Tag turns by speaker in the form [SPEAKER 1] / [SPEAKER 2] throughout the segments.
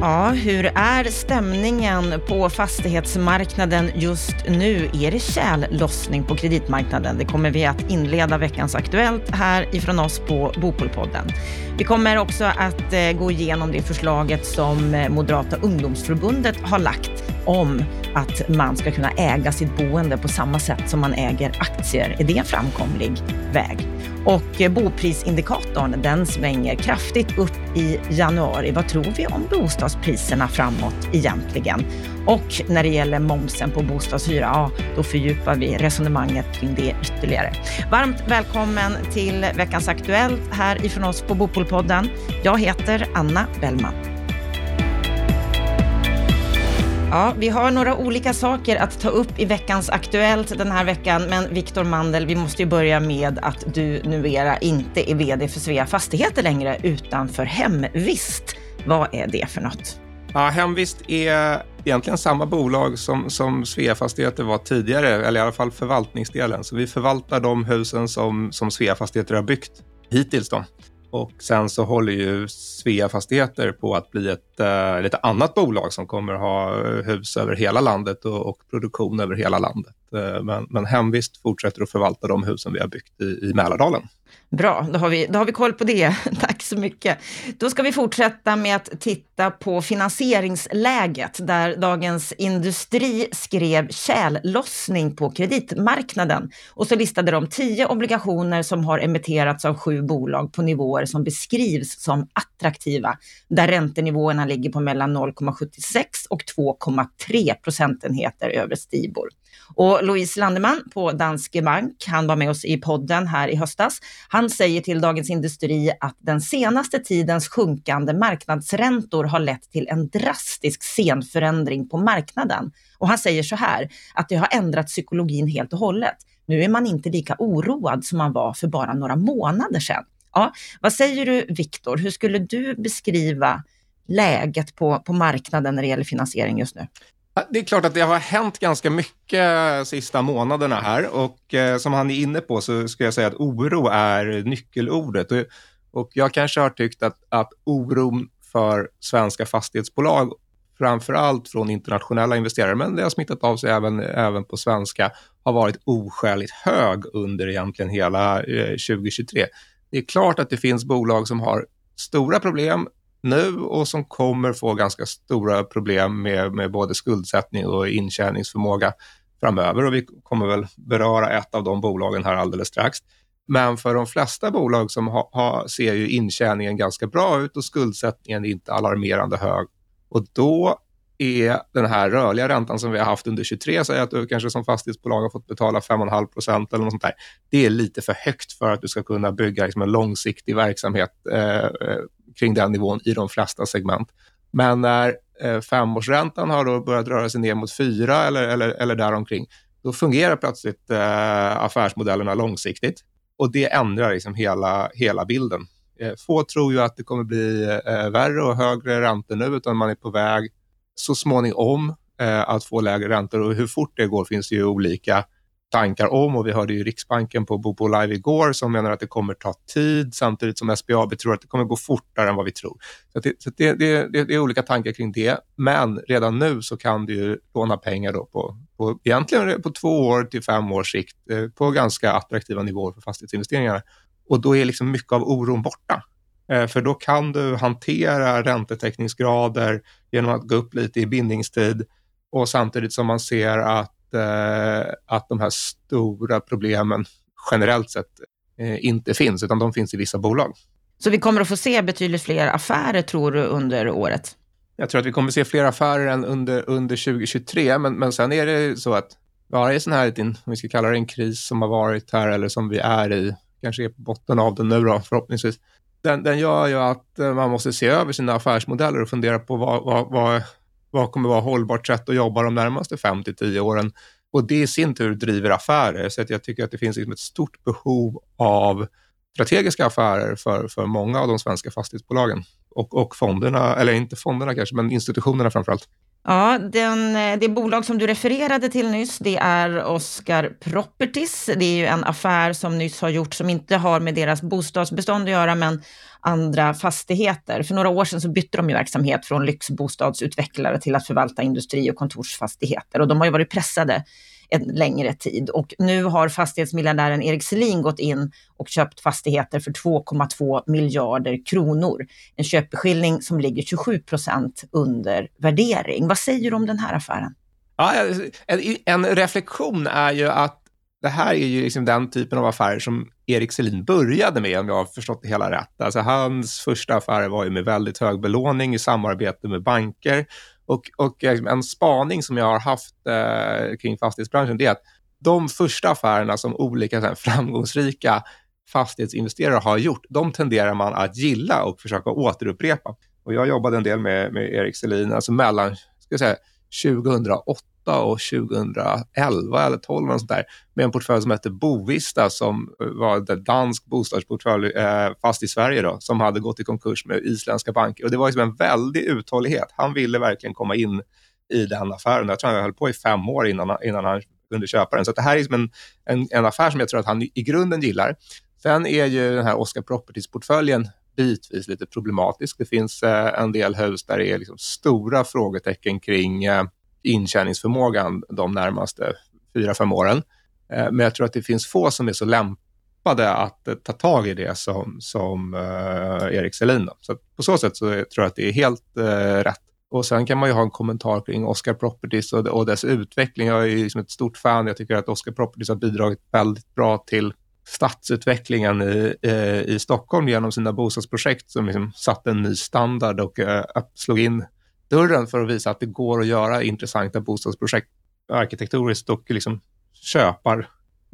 [SPEAKER 1] Ja, hur är stämningen på fastighetsmarknaden just nu? Är det tjällossning på kreditmarknaden? Det kommer vi att inleda veckans Aktuellt här ifrån oss på Bopolpodden. Vi kommer också att eh, gå igenom det förslaget som eh, Moderata ungdomsförbundet har lagt om att man ska kunna äga sitt boende på samma sätt som man äger aktier. Är det en framkomlig väg? Och eh, boprisindikatorn den svänger kraftigt upp i januari. Vad tror vi om bostadspriserna framåt egentligen? Och när det gäller momsen på bostadshyra, ja, då fördjupar vi resonemanget kring det ytterligare. Varmt välkommen till veckans Aktuellt här ifrån oss på Bopolpodden. Jag heter Anna Bellman. Ja, vi har några olika saker att ta upp i veckans Aktuellt den här veckan, men Viktor Mandel, vi måste ju börja med att du numera inte är VD för Svea Fastigheter längre, utan för Hemvist. Vad är det för något?
[SPEAKER 2] Ja, Hemvist är egentligen samma bolag som, som Svea Fastigheter var tidigare, eller i alla fall förvaltningsdelen. Så vi förvaltar de husen som, som Svea Fastigheter har byggt hittills. Då. Och sen så håller ju Svea Fastigheter på att bli ett eh, lite annat bolag som kommer ha hus över hela landet och, och produktion över hela landet. Eh, men, men Hemvist fortsätter att förvalta de husen vi har byggt i, i Mälardalen.
[SPEAKER 1] Bra, då har, vi, då har vi koll på det. Tack så mycket. Då ska vi fortsätta med att titta på finansieringsläget där Dagens Industri skrev tjällossning på kreditmarknaden. Och så listade de tio obligationer som har emitterats av sju bolag på nivåer som beskrivs som attraktiva, där räntenivåerna ligger på mellan 0,76 och 2,3 procentenheter över Stibor. Och Louise Landeman på Danske Bank, han var med oss i podden här i höstas. Han han säger till Dagens Industri att den senaste tidens sjunkande marknadsräntor har lett till en drastisk scenförändring på marknaden. Och han säger så här, att det har ändrat psykologin helt och hållet. Nu är man inte lika oroad som man var för bara några månader sedan. Ja, vad säger du Viktor, hur skulle du beskriva läget på, på marknaden när det gäller finansiering just nu?
[SPEAKER 2] Det är klart att det har hänt ganska mycket sista månaderna här och eh, som han är inne på så ska jag säga att oro är nyckelordet. Och, och jag kanske har tyckt att, att oron för svenska fastighetsbolag, framför allt från internationella investerare, men det har smittat av sig även, även på svenska, har varit oskäligt hög under egentligen hela eh, 2023. Det är klart att det finns bolag som har stora problem nu och som kommer få ganska stora problem med, med både skuldsättning och intjäningsförmåga framöver och vi kommer väl beröra ett av de bolagen här alldeles strax. Men för de flesta bolag som ha, ha, ser ju intjäningen ganska bra ut och skuldsättningen är inte alarmerande hög. Och då är den här rörliga räntan som vi har haft under 23, säg att du kanske som fastighetsbolag har fått betala 5,5 procent eller något sånt där. Det är lite för högt för att du ska kunna bygga liksom en långsiktig verksamhet eh, eh kring den nivån i de flesta segment. Men när eh, femårsräntan har då börjat röra sig ner mot fyra eller, eller, eller däromkring, då fungerar plötsligt eh, affärsmodellerna långsiktigt och det ändrar liksom hela, hela bilden. Eh, få tror ju att det kommer bli eh, värre och högre räntor nu, utan man är på väg så småningom eh, att få lägre räntor och hur fort det går finns det ju olika tankar om och vi hörde ju Riksbanken på Bobo Live igår som menar att det kommer ta tid samtidigt som SBAB tror att det kommer gå fortare än vad vi tror. Så, det, så det, det, det, är olika tankar kring det, men redan nu så kan du ju låna pengar då på, på egentligen på två år till fem års sikt eh, på ganska attraktiva nivåer för fastighetsinvesteringar. Och då är liksom mycket av oron borta. Eh, för då kan du hantera räntetäckningsgrader genom att gå upp lite i bindningstid och samtidigt som man ser att att de här stora problemen generellt sett eh, inte finns, utan de finns i vissa bolag.
[SPEAKER 1] Så vi kommer att få se betydligt fler affärer, tror du, under året?
[SPEAKER 2] Jag tror att vi kommer att se fler affärer än under, under 2023, men, men sen är det så att varje sån här, om vi ska kalla det en kris som har varit här eller som vi är i, kanske är på botten av den nu då, förhoppningsvis, den, den gör ju att eh, man måste se över sina affärsmodeller och fundera på vad, vad, vad, vad kommer vara hållbart sätt att jobba de närmaste 5 till 10 åren? Och det i sin tur driver affärer. Så att jag tycker att det finns liksom ett stort behov av strategiska affärer för, för många av de svenska fastighetsbolagen och, och fonderna, eller inte fonderna kanske, men institutionerna framför allt.
[SPEAKER 1] Ja, den, eh, det bolag som du refererade till nyss, det är Oscar Properties. Det är ju en affär som nyss har gjorts som inte har med deras bostadsbestånd att göra, men andra fastigheter. För några år sedan så bytte de ju verksamhet från lyxbostadsutvecklare till att förvalta industri och kontorsfastigheter och de har ju varit pressade en längre tid. Och nu har fastighetsmiljardären Erik Selin gått in och köpt fastigheter för 2,2 miljarder kronor. En köpeskilling som ligger 27 procent under värdering. Vad säger du om den här affären?
[SPEAKER 2] Ja, en, en reflektion är ju att det här är ju liksom den typen av affärer som Erik Selin började med, om jag har förstått det hela rätt. Alltså hans första affärer var ju med väldigt hög belåning i samarbete med banker och, och eh, liksom, en spaning som jag har haft eh, kring fastighetsbranschen det är att de första affärerna som olika här, framgångsrika fastighetsinvesterare har gjort, de tenderar man att gilla och försöka återupprepa. Och jag jobbade en del med, med Erik Selin, alltså mellan ska jag säga, 2008 och 2011 eller 12 och sånt där, med en portfölj som hette Bovista som eh, var en dansk bostadsportfölj eh, fast i Sverige då, som hade gått i konkurs med isländska banker. Och det var liksom en väldig uthållighet. Han ville verkligen komma in i den affären. Jag tror han höll på i fem år innan, innan han kunde köpa den. Så det här är liksom en, en, en affär som jag tror att han i grunden gillar. Sen är ju den här Oscar Properties-portföljen bitvis lite problematisk. Det finns eh, en del hus där det är liksom stora frågetecken kring eh, intjäningsförmågan de närmaste fyra, fem åren. Eh, men jag tror att det finns få som är så lämpade att eh, ta tag i det som, som eh, Erik Selin. Så på så sätt så tror jag att det är helt rätt. Och sen kan man ju ha en kommentar kring Oscar Properties och, och dess utveckling. Jag är ju liksom ett stort fan. Jag tycker att Oscar Properties har bidragit väldigt bra till stadsutvecklingen i, i, Stockholm genom sina bostadsprojekt som liksom satte en ny standard och slog in dörren för att visa att det går att göra intressanta bostadsprojekt arkitektoniskt och liksom köpar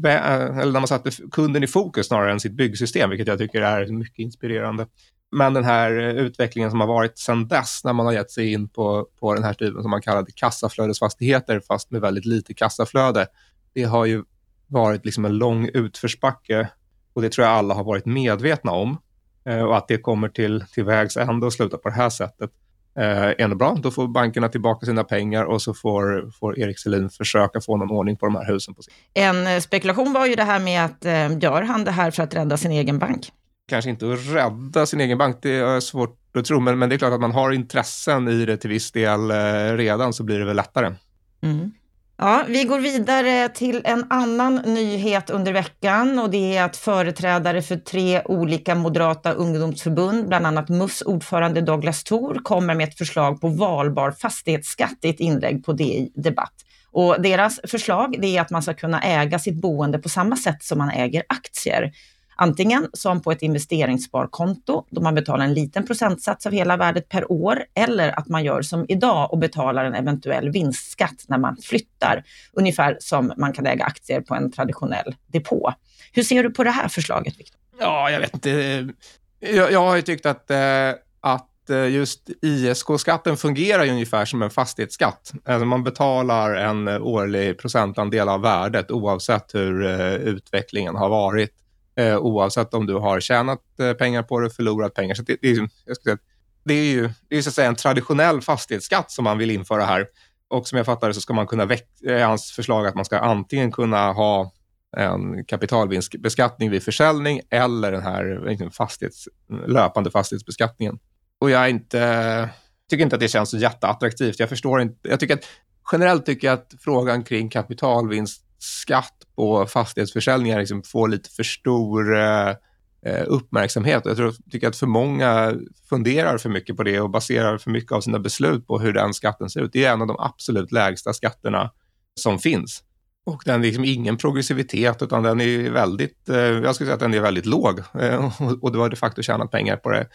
[SPEAKER 2] eh, eller när man satte kunden i fokus snarare än sitt byggsystem, vilket jag tycker är mycket inspirerande. Men den här eh, utvecklingen som har varit sedan dess, när man har gett sig in på, på den här typen som man kallade kassaflödesfastigheter, fast med väldigt lite kassaflöde, det har ju varit liksom en lång utförsbacke och det tror jag alla har varit medvetna om. Eh, och att det kommer till, till vägs ände och sluta på det här sättet eh, ännu bra. Då får bankerna tillbaka sina pengar och så får, får Erik Selin försöka få någon ordning på de här husen. På sig.
[SPEAKER 1] En eh, spekulation var ju det här med att eh, gör han det här för att rädda sin egen bank?
[SPEAKER 2] Kanske inte att rädda sin egen bank, det är svårt att tro, men, men det är klart att man har intressen i det till viss del eh, redan så blir det väl lättare.
[SPEAKER 1] Mm. Ja, vi går vidare till en annan nyhet under veckan och det är att företrädare för tre olika moderata ungdomsförbund, bland annat MUS ordförande Douglas Thor, kommer med ett förslag på valbar fastighetsskatt i ett inlägg på DI Debatt. Och deras förslag det är att man ska kunna äga sitt boende på samma sätt som man äger aktier. Antingen som på ett investeringssparkonto då man betalar en liten procentsats av hela värdet per år eller att man gör som idag och betalar en eventuell vinstskatt när man flyttar. Ungefär som man kan äga aktier på en traditionell depå. Hur ser du på det här förslaget, Victor?
[SPEAKER 2] Ja, jag vet inte. Jag, jag har ju tyckt att, eh, att eh, just ISK-skatten fungerar ungefär som en fastighetsskatt. Alltså man betalar en eh, årlig procentandel av värdet oavsett hur utvecklingen har varit eh, oavsett om du har tjänat eh, pengar på det, förlorat pengar. Så det, det, är, jag säga, det är ju det är så att säga en traditionell fastighetsskatt som man vill införa här. Och som jag fattar det så ska man kunna väcka, eh, hans förslag att man ska antingen kunna ha en kapitalvinstbeskattning vid försäljning eller den här liksom, fastighets, löpande fastighetsbeskattningen. Och jag inte, tycker inte att det känns så jätteattraktivt. Jag förstår inte. Jag tycker att, generellt tycker jag att frågan kring kapitalvinst skatt på fastighetsförsäljningar liksom får lite för stor eh, eh uppmärksamhet. Jag tror, tycker att för många funderar för mycket på det och baserar för mycket av sina beslut på hur den skatten ser ut. Det är en av de absolut lägsta skatterna som finns. Och den är liksom ingen progressivitet utan den är väldigt, eh, jag skulle säga att den är väldigt låg. Eh, och du har de facto tjänat pengar på det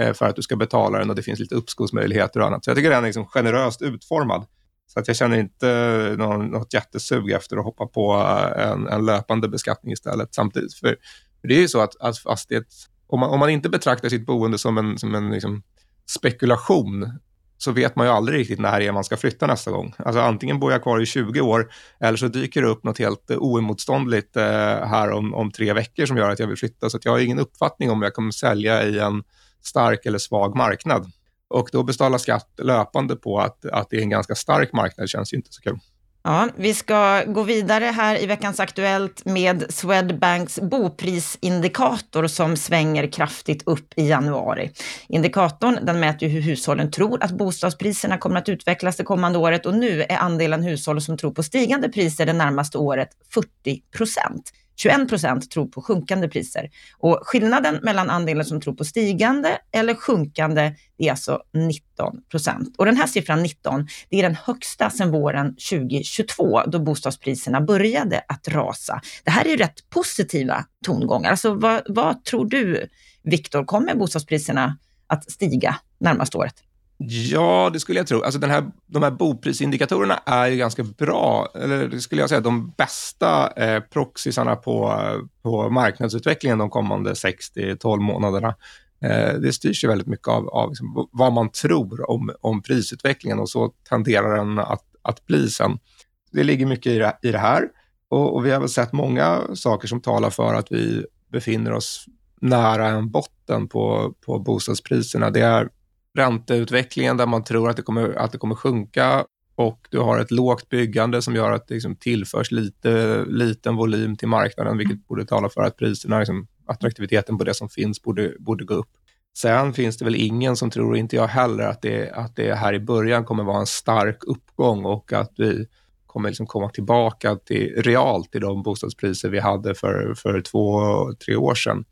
[SPEAKER 2] eh, för att du ska betala den och det finns lite uppskovsmöjligheter och annat. Så jag tycker den är liksom generöst utformad. Så att jag känner inte någon, något jättesug efter att hoppa på en, en löpande beskattning istället samtidigt. För, för det är ju så att, att fastighet, om man, om man inte betraktar sitt boende som en, som en liksom spekulation så vet man ju aldrig riktigt när det är man ska flytta nästa gång. Alltså antingen bor jag kvar i 20 år eller så dyker det upp något helt oemotståndligt eh, här om, om tre veckor som gör att jag vill flytta. Så jag har ingen uppfattning om jag kommer sälja i en stark eller svag marknad. Och då betala skatt löpande på att, att det är en ganska stark marknad känns ju inte så kul.
[SPEAKER 1] Ja, vi ska gå vidare här i veckans Aktuellt med Swedbanks boprisindikator som svänger kraftigt upp i januari. Indikatorn den mäter hur hushållen tror att bostadspriserna kommer att utvecklas det kommande året och nu är andelen hushåll som tror på stigande priser det närmaste året 40 procent. 21 procent tror på sjunkande priser. Och skillnaden mellan andelen som tror på stigande eller sjunkande är alltså 19 procent. Och den här siffran 19, det är den högsta sedan våren 2022 då bostadspriserna började att rasa. Det här är ju rätt positiva tongångar. Alltså vad, vad tror du, Viktor, kommer bostadspriserna att stiga närmaste året?
[SPEAKER 2] Ja, det skulle jag tro. Alltså den här, de här boprisindikatorerna är ju ganska bra, eller det skulle jag säga, de bästa eh, proxysarna på, på marknadsutvecklingen de kommande 6-12 månaderna. Eh, det styrs ju väldigt mycket av, av liksom, vad man tror om, om prisutvecklingen och så tenderar den att, att bli sen. Det ligger mycket i det, i det här och, och vi har väl sett många saker som talar för att vi befinner oss nära en botten på, på bostadspriserna. Det är ränteutvecklingen där man tror att det kommer, att det kommer sjunka och du har ett lågt byggande som gör att det liksom tillförs lite, liten volym till marknaden, vilket borde tala för att priserna, liksom, attraktiviteten på det som finns borde, borde gå upp. Sen finns det väl ingen som tror, inte jag heller, att det, att det här i början kommer vara en stark uppgång och att vi kommer liksom komma tillbaka till, realt till de bostadspriser vi hade för, för två, tre år sedan.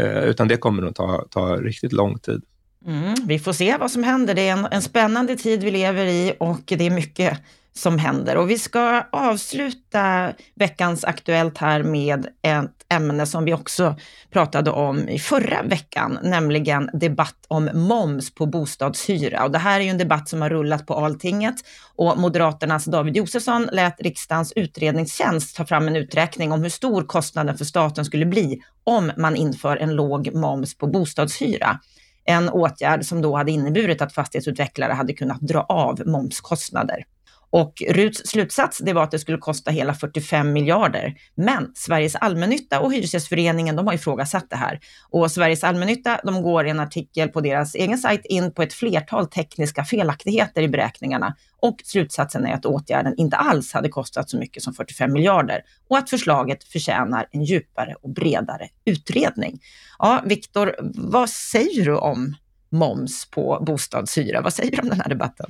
[SPEAKER 2] Eh, utan det kommer nog ta, ta riktigt lång tid.
[SPEAKER 1] Mm, vi får se vad som händer. Det är en, en spännande tid vi lever i och det är mycket som händer. Och vi ska avsluta veckans Aktuellt här med ett ämne som vi också pratade om i förra veckan, nämligen debatt om moms på bostadshyra. Och det här är ju en debatt som har rullat på alltinget. och Moderaternas David Josefsson lät riksdagens utredningstjänst ta fram en uträkning om hur stor kostnaden för staten skulle bli om man inför en låg moms på bostadshyra. En åtgärd som då hade inneburit att fastighetsutvecklare hade kunnat dra av momskostnader. Och Ruts slutsats det var att det skulle kosta hela 45 miljarder. Men Sveriges allmännytta och Hyresgästföreningen de har ifrågasatt det här. Och Sveriges allmännytta de går i en artikel på deras egen sajt in på ett flertal tekniska felaktigheter i beräkningarna. Och slutsatsen är att åtgärden inte alls hade kostat så mycket som 45 miljarder och att förslaget förtjänar en djupare och bredare utredning. Ja, Viktor, vad säger du om moms på bostadshyra. Vad säger du om den här debatten?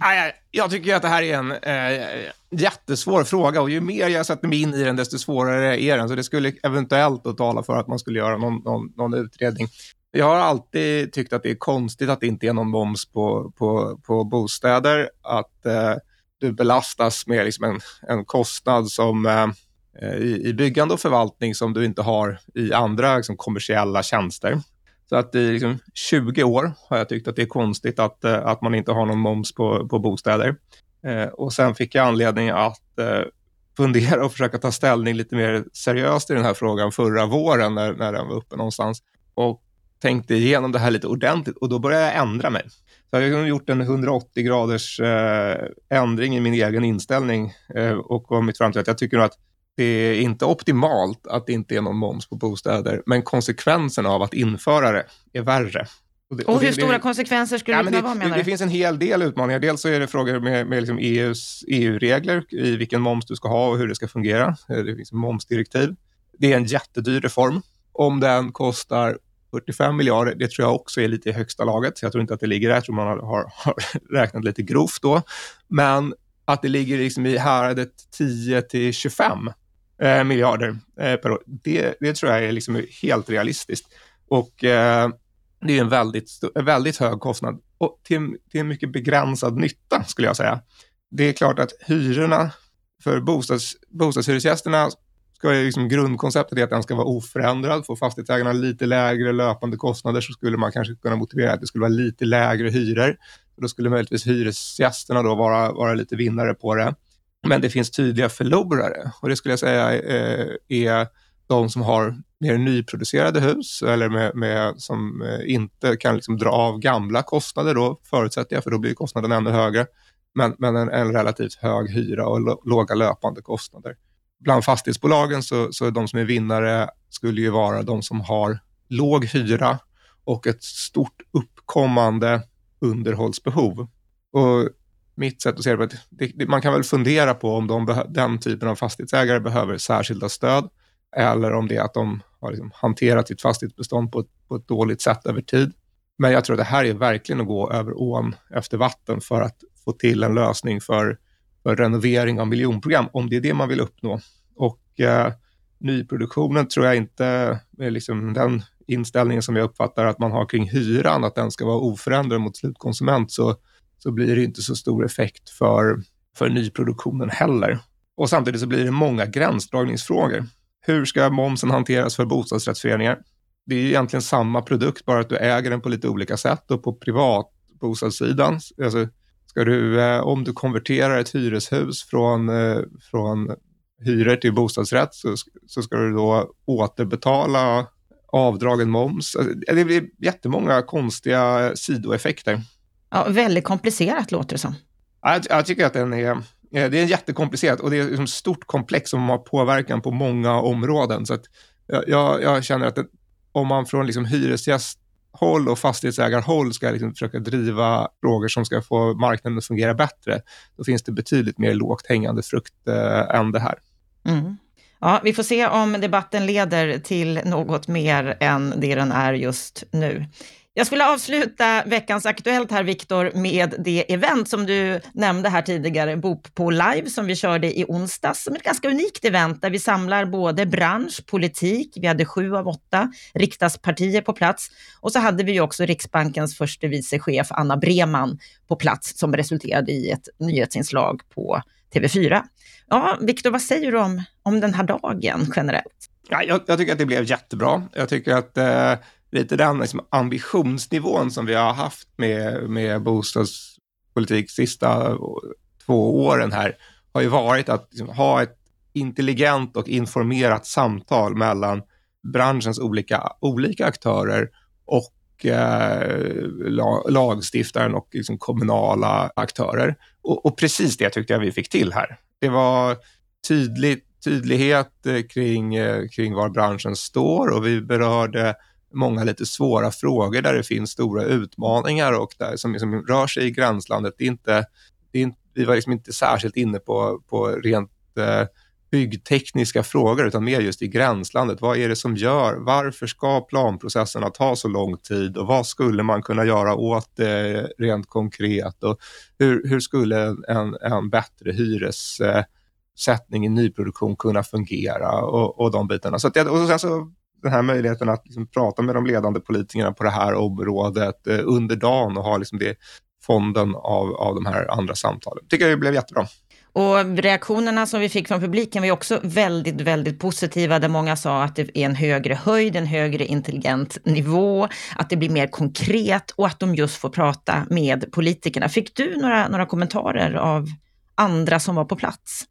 [SPEAKER 2] Jag tycker att det här är en eh, jättesvår fråga och ju mer jag sätter mig in i den, desto svårare är den. Så det skulle eventuellt tala för att man skulle göra någon, någon, någon utredning. Jag har alltid tyckt att det är konstigt att det inte är någon moms på, på, på bostäder. Att eh, du belastas med liksom en, en kostnad som eh, i, i byggande och förvaltning som du inte har i andra liksom, kommersiella tjänster. Så att i liksom 20 år har jag tyckt att det är konstigt att, eh, att man inte har någon moms på, på bostäder. Eh, och sen fick jag anledning att eh, fundera och försöka ta ställning lite mer seriöst i den här frågan förra våren när, när den var uppe någonstans. Och tänkte igenom det här lite ordentligt och då började jag ändra mig. Så jag har gjort en 180 graders eh, ändring i min egen inställning eh, och kommit fram till att jag tycker att det är inte optimalt att det inte är någon moms på bostäder, men konsekvenserna av att införa det är värre.
[SPEAKER 1] Och, det, och, och hur det, stora det, konsekvenser skulle ja, det kunna vara menar?
[SPEAKER 2] Det finns en hel del utmaningar. Dels så är det frågor med, med liksom EUs EU-regler i vilken moms du ska ha och hur det ska fungera. Det finns momsdirektiv. Det är en jättedyr reform. Om den kostar 45 miljarder, det tror jag också är lite i högsta laget. Jag tror inte att det ligger där, jag tror man har, har, har räknat lite grovt då. Men att det ligger liksom i häradet 10 till 25 eh, miljarder eh, per år. Det, det, tror jag är liksom helt realistiskt. Och eh, det är en väldigt, väldigt hög kostnad och till, till en mycket begränsad nytta skulle jag säga. Det är klart att hyrorna för bostads, bostadshyresgästerna ska liksom grundkonceptet är att den ska vara oförändrad. Får fastighetsägarna lite lägre löpande kostnader så skulle man kanske kunna motivera att det skulle vara lite lägre hyror. Då skulle möjligtvis hyresgästerna då vara, vara lite vinnare på det. Men det finns tydliga förlorare och det skulle jag säga eh, är de som har mer nyproducerade hus eller med, med som eh, inte kan liksom dra av gamla kostnader då, förutsätter jag, för då blir kostnaden ännu högre. Men, men en, en relativt hög hyra och låga löpande kostnader. Bland fastighetsbolagen så, så de som är vinnare skulle ju vara de som har låg hyra och ett stort uppkommande underhållsbehov. Och mitt sätt att se det, det, det man kan väl fundera på om de den typen av fastighetsägare behöver särskilda stöd eller om det är att de har liksom hanterat sitt fastighetsbestånd på ett, på ett dåligt sätt över tid. Men jag tror att det här är verkligen att gå över ån efter vatten för att få till en lösning för, för renovering av miljonprogram, om det är det man vill uppnå. Och eh, nyproduktionen tror jag inte, liksom den inställningen som jag uppfattar att man har kring hyran, att den ska vara oförändrad mot slutkonsument, så, så blir det inte så stor effekt för, för nyproduktionen heller. Och samtidigt så blir det många gränsdragningsfrågor. Hur ska momsen hanteras för bostadsrättsföreningar? Det är egentligen samma produkt, bara att du äger den på lite olika sätt och på privatbostadssidan. Alltså, ska du, eh, om du konverterar ett hyreshus från, eh, från hyror till bostadsrätt så, så ska du då återbetala avdragen moms. Alltså, det blir jättemånga konstiga sidoeffekter.
[SPEAKER 1] Ja, väldigt komplicerat låter det som.
[SPEAKER 2] Jag, jag tycker att den är, det är jättekomplicerat och det är ett liksom stort komplex som har påverkan på många områden. Så att jag, jag känner att det, om man från liksom hyresgästhåll och fastighetsägarhåll ska liksom försöka driva frågor som ska få marknaden att fungera bättre, då finns det betydligt mer lågt hängande frukt eh, än det här.
[SPEAKER 1] Mm. Ja, vi får se om debatten leder till något mer än det den är just nu. Jag skulle avsluta veckans Aktuellt här, Viktor, med det event som du nämnde här tidigare, Bop på live, som vi körde i onsdags, som ett ganska unikt event där vi samlar både bransch, politik, vi hade sju av åtta riksdagspartier på plats och så hade vi också Riksbankens förste vice chef Anna Breman på plats som resulterade i ett nyhetsinslag på TV4. Ja, Viktor, vad säger du om, om den här dagen generellt?
[SPEAKER 2] Ja, jag, jag tycker att det blev jättebra. Jag tycker att eh, lite den liksom, ambitionsnivån som vi har haft med, med bostadspolitik sista två åren här har ju varit att liksom, ha ett intelligent och informerat samtal mellan branschens olika, olika aktörer och eh, lagstiftaren och liksom kommunala aktörer. Och, och, precis det tyckte jag vi fick till här. Det var tydligt, tydlighet eh, kring, eh, kring var branschen står och vi berörde många lite svåra frågor där det finns stora utmaningar och där, som liksom rör sig i gränslandet. Det är inte, det är inte, vi var liksom inte särskilt inne på, på rent eh, byggtekniska frågor utan mer just i gränslandet. Vad är det som gör, varför ska planprocesserna ta så lång tid och vad skulle man kunna göra åt det rent konkret och hur, hur skulle en, en bättre hyressättning i nyproduktion kunna fungera och, och de bitarna. Så att, och sen så den här möjligheten att liksom prata med de ledande politikerna på det här området eh, under dagen och ha liksom det fonden av, av de här andra samtalen. tycker jag blev jättebra.
[SPEAKER 1] Och reaktionerna som vi fick från publiken var också väldigt, väldigt positiva, där många sa att det är en högre höjd, en högre intelligent nivå, att det blir mer konkret och att de just får prata med politikerna. Fick du några, några kommentarer av andra som var på plats?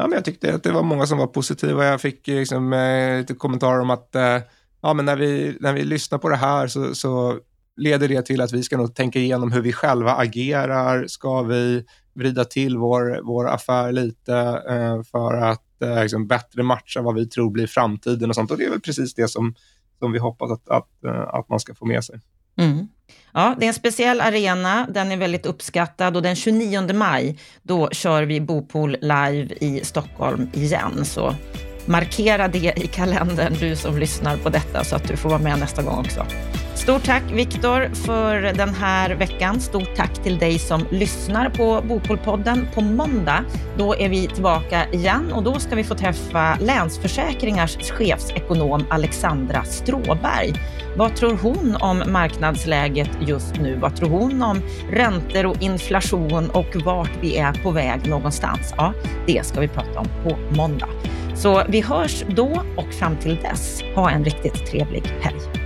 [SPEAKER 2] Ja, men jag tyckte att det var många som var positiva. Jag fick eh, liksom, eh, lite kommentarer om att eh, ja, men när, vi, när vi lyssnar på det här så, så leder det till att vi ska nog tänka igenom hur vi själva agerar. Ska vi vrida till vår, vår affär lite eh, för att eh, liksom bättre matcha vad vi tror blir framtiden och sånt. Och det är väl precis det som, som vi hoppas att, att, eh, att man ska få med sig.
[SPEAKER 1] Mm. Ja, det är en speciell arena, den är väldigt uppskattad och den 29 maj, då kör vi Bopool live i Stockholm igen. Så markera det i kalendern, du som lyssnar på detta, så att du får vara med nästa gång också. Stort tack Viktor för den här veckan. Stort tack till dig som lyssnar på Bopolpodden. På måndag, då är vi tillbaka igen och då ska vi få träffa Länsförsäkringars chefsekonom Alexandra Stråberg. Vad tror hon om marknadsläget just nu? Vad tror hon om räntor och inflation och vart vi är på väg någonstans? Ja, det ska vi prata om på måndag. Så vi hörs då och fram till dess, ha en riktigt trevlig helg.